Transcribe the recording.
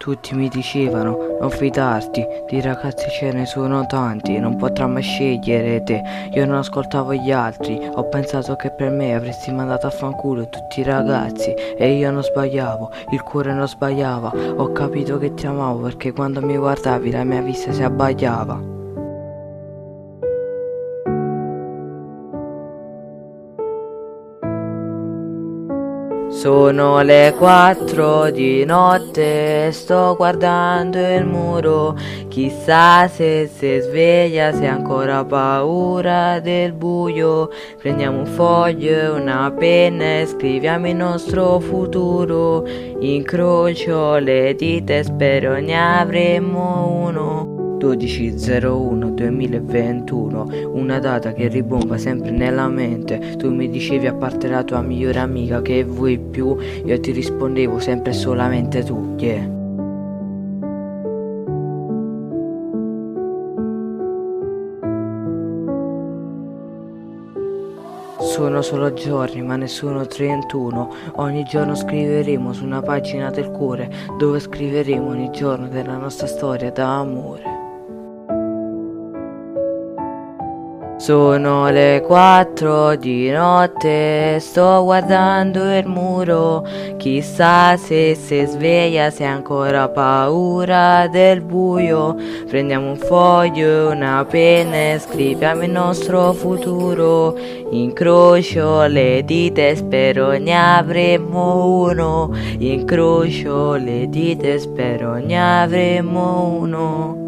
Tutti mi dicevano non fidarti, di ragazzi ce ne sono tanti, non potrà mai scegliere te. Io non ascoltavo gli altri, ho pensato che per me avresti mandato a fanculo tutti i ragazzi e io non sbagliavo, il cuore non sbagliava. Ho capito che ti amavo perché quando mi guardavi la mia vista si abbagliava. Sono le quattro di notte, sto guardando il muro, chissà se si sveglia, se ha ancora paura del buio. Prendiamo un foglio e una penna e scriviamo il nostro futuro. Incrocio le dita e spero ne avremo uno. 12-01-2021, una data che ribomba sempre nella mente. Tu mi dicevi a parte la tua migliore amica che vuoi più, io ti rispondevo sempre solamente tu, yeah. Sono solo giorni, ma nessuno 31. Ogni giorno scriveremo su una pagina del cuore, dove scriveremo ogni giorno della nostra storia d'amore. Sono le quattro di notte, sto guardando il muro, chissà se si sveglia, se ha ancora paura del buio. Prendiamo un foglio e una penna e scriviamo il nostro futuro. Incrocio le dita e spero ne avremo uno. Incrocio le dita e spero ne avremo uno.